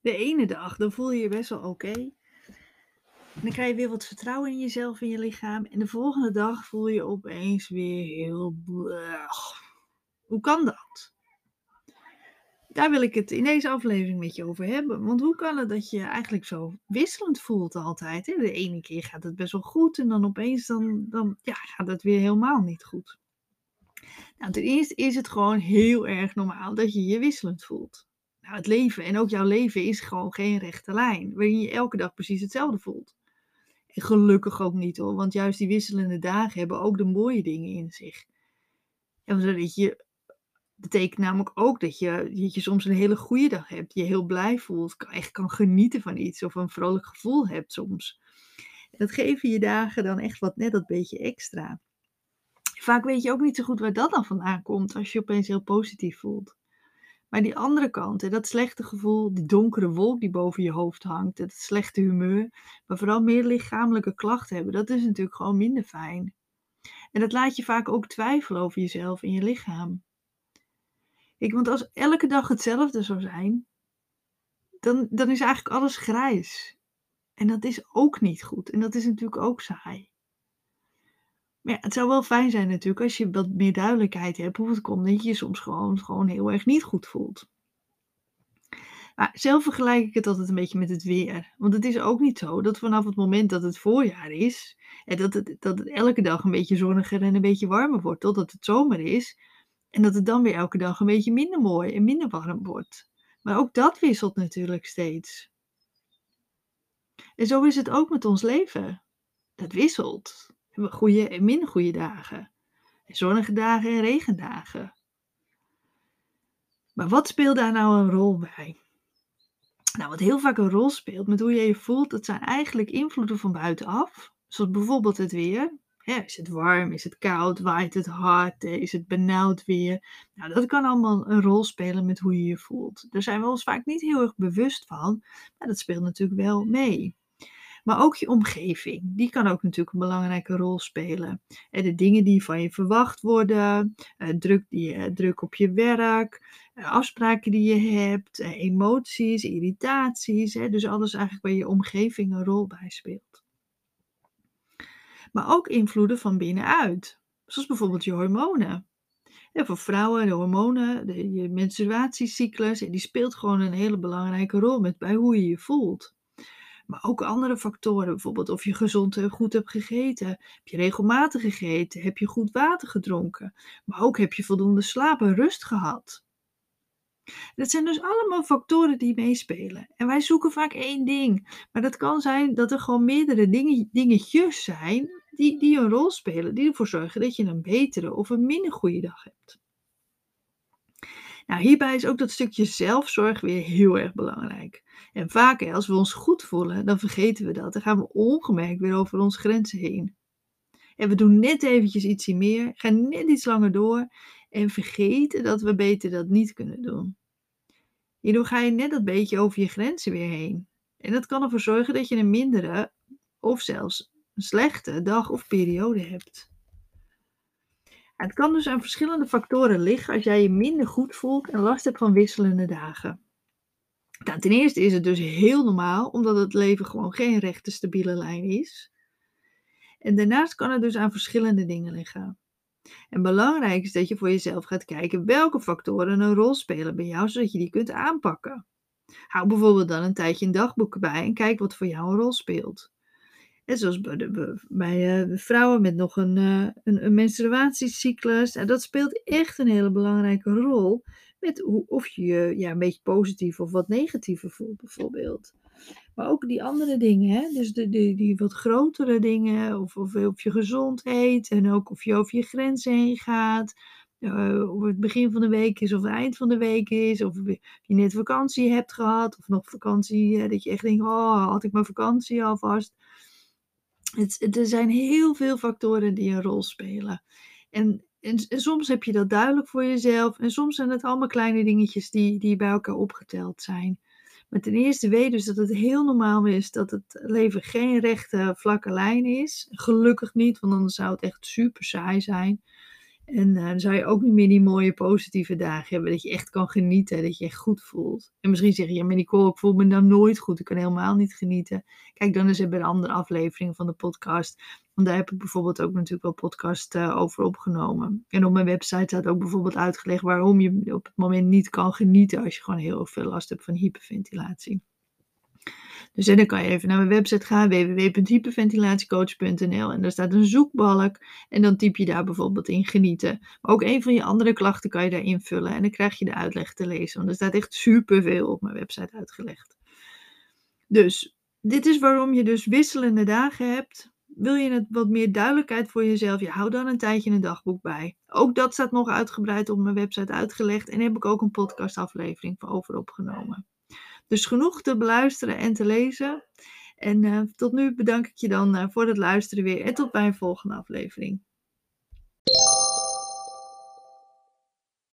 De ene dag, dan voel je je best wel oké. Dan krijg je weer wat vertrouwen in jezelf en je lichaam. En de volgende dag voel je opeens weer heel... Hoe kan dat? Daar wil ik het in deze aflevering met je over hebben. Want hoe kan het dat je eigenlijk zo wisselend voelt altijd? Hè? De ene keer gaat het best wel goed en dan opeens dan, dan, ja, gaat het weer helemaal niet goed. Nou, ten eerste is het gewoon heel erg normaal dat je je wisselend voelt. Het leven en ook jouw leven is gewoon geen rechte lijn, waarin je elke dag precies hetzelfde voelt. En gelukkig ook niet hoor, want juist die wisselende dagen hebben ook de mooie dingen in zich. En dat betekent namelijk ook dat je, dat je soms een hele goede dag hebt, je heel blij voelt, echt kan genieten van iets of een vrolijk gevoel hebt soms. Dat geven je dagen dan echt wat net dat beetje extra. Vaak weet je ook niet zo goed waar dat dan vandaan komt als je opeens heel positief voelt. Maar die andere kant, dat slechte gevoel, die donkere wolk die boven je hoofd hangt, het slechte humeur, maar vooral meer lichamelijke klachten hebben, dat is natuurlijk gewoon minder fijn. En dat laat je vaak ook twijfelen over jezelf en je lichaam. Want als elke dag hetzelfde zou zijn, dan, dan is eigenlijk alles grijs. En dat is ook niet goed. En dat is natuurlijk ook saai. Maar ja, het zou wel fijn zijn natuurlijk als je wat meer duidelijkheid hebt hoe het komt dat je je soms gewoon, gewoon heel erg niet goed voelt. Maar zelf vergelijk ik het altijd een beetje met het weer. Want het is ook niet zo dat vanaf het moment dat het voorjaar is, en dat het, dat het elke dag een beetje zonniger en een beetje warmer wordt, totdat het zomer is, en dat het dan weer elke dag een beetje minder mooi en minder warm wordt. Maar ook dat wisselt natuurlijk steeds. En zo is het ook met ons leven. Dat wisselt. Goede en minder goede dagen. zonnige dagen en regendagen. Maar wat speelt daar nou een rol bij? Nou, wat heel vaak een rol speelt met hoe je je voelt, dat zijn eigenlijk invloeden van buitenaf. Zoals bijvoorbeeld het weer is het warm? Is het koud? Waait het hard? Is het benauwd weer? Nou, dat kan allemaal een rol spelen met hoe je je voelt. Daar zijn we ons vaak niet heel erg bewust van, maar dat speelt natuurlijk wel mee. Maar ook je omgeving, die kan ook natuurlijk een belangrijke rol spelen. En de dingen die van je verwacht worden, eh, druk, die, druk op je werk, eh, afspraken die je hebt, eh, emoties, irritaties. Dus alles eigenlijk waar je omgeving een rol bij speelt maar ook invloeden van binnenuit. Zoals bijvoorbeeld je hormonen. En voor vrouwen, de hormonen, de, je menstruatiecyclus, die speelt gewoon een hele belangrijke rol met bij hoe je je voelt. Maar ook andere factoren, bijvoorbeeld of je gezond en goed hebt gegeten. Heb je regelmatig gegeten? Heb je goed water gedronken? Maar ook heb je voldoende slaap en rust gehad? Dat zijn dus allemaal factoren die meespelen. En wij zoeken vaak één ding. Maar dat kan zijn dat er gewoon meerdere dingen, dingetjes zijn die, die een rol spelen, die ervoor zorgen dat je een betere of een minder goede dag hebt. Nou, hierbij is ook dat stukje zelfzorg weer heel erg belangrijk. En vaak als we ons goed voelen, dan vergeten we dat. Dan gaan we ongemerkt weer over onze grenzen heen. En we doen net eventjes ietsje meer, gaan net iets langer door en vergeten dat we beter dat niet kunnen doen. Hierdoor ga je net dat beetje over je grenzen weer heen. En dat kan ervoor zorgen dat je een mindere of zelfs een slechte dag of periode hebt. Het kan dus aan verschillende factoren liggen als jij je minder goed voelt en last hebt van wisselende dagen. Nou, ten eerste is het dus heel normaal, omdat het leven gewoon geen rechte stabiele lijn is. En daarnaast kan het dus aan verschillende dingen liggen. En belangrijk is dat je voor jezelf gaat kijken welke factoren een rol spelen bij jou, zodat je die kunt aanpakken. Hou bijvoorbeeld dan een tijdje een dagboek bij en kijk wat voor jou een rol speelt. En zoals bij, de, bij vrouwen met nog een, uh, een, een, menstruatiecyclus. En dat speelt echt een hele belangrijke rol. Met hoe, of je je ja, een beetje positief of wat negatiever voelt, bijvoorbeeld. Maar ook die andere dingen, hè? dus de, die wat grotere dingen, of, of, of je gezond en ook of je over je grenzen heen gaat. Uh, of het begin van de week is of het eind van de week is, of je net vakantie hebt gehad, of nog vakantie, dat je echt denkt, oh, had ik mijn vakantie alvast. Het, er zijn heel veel factoren die een rol spelen. En, en, soms heb je dat duidelijk voor jezelf. En soms zijn het allemaal kleine dingetjes die, die bij elkaar opgeteld zijn. Maar ten eerste weet dus dat het heel normaal is dat het leven geen rechte vlakke lijn is. Gelukkig niet, want anders zou het echt super saai zijn. En uh, dan zou je ook niet meer die mooie positieve dagen hebben. Dat je echt kan genieten. Dat je echt goed voelt. En misschien zeg je, ja maar Nicole, ik voel me dan nooit goed. Ik kan helemaal niet genieten. Kijk dan eens bij een andere aflevering van de podcast. Want daar heb ik bijvoorbeeld ook natuurlijk wel podcast uh, over opgenomen. En op mijn website staat ook bijvoorbeeld uitgelegd waarom je op het moment niet kan genieten. Als je gewoon heel veel last hebt van hyperventilatie. Dus dan kan je even naar mijn website gaan, www.hyperventilatiecoach.nl en daar staat een zoekbalk en dan typ je daar bijvoorbeeld in genieten. Maar ook een van je andere klachten kan je daar invullen en dan krijg je de uitleg te lezen, want er staat echt superveel op mijn website uitgelegd. Dus dit is waarom je dus wisselende dagen hebt. Wil je het wat meer duidelijkheid voor jezelf? Je hou dan een tijdje een dagboek bij. Ook dat staat nog uitgebreid op mijn website uitgelegd. En heb ik ook een podcastaflevering over opgenomen. Dus genoeg te beluisteren en te lezen. En uh, tot nu bedank ik je dan uh, voor het luisteren weer. En tot bij een volgende aflevering.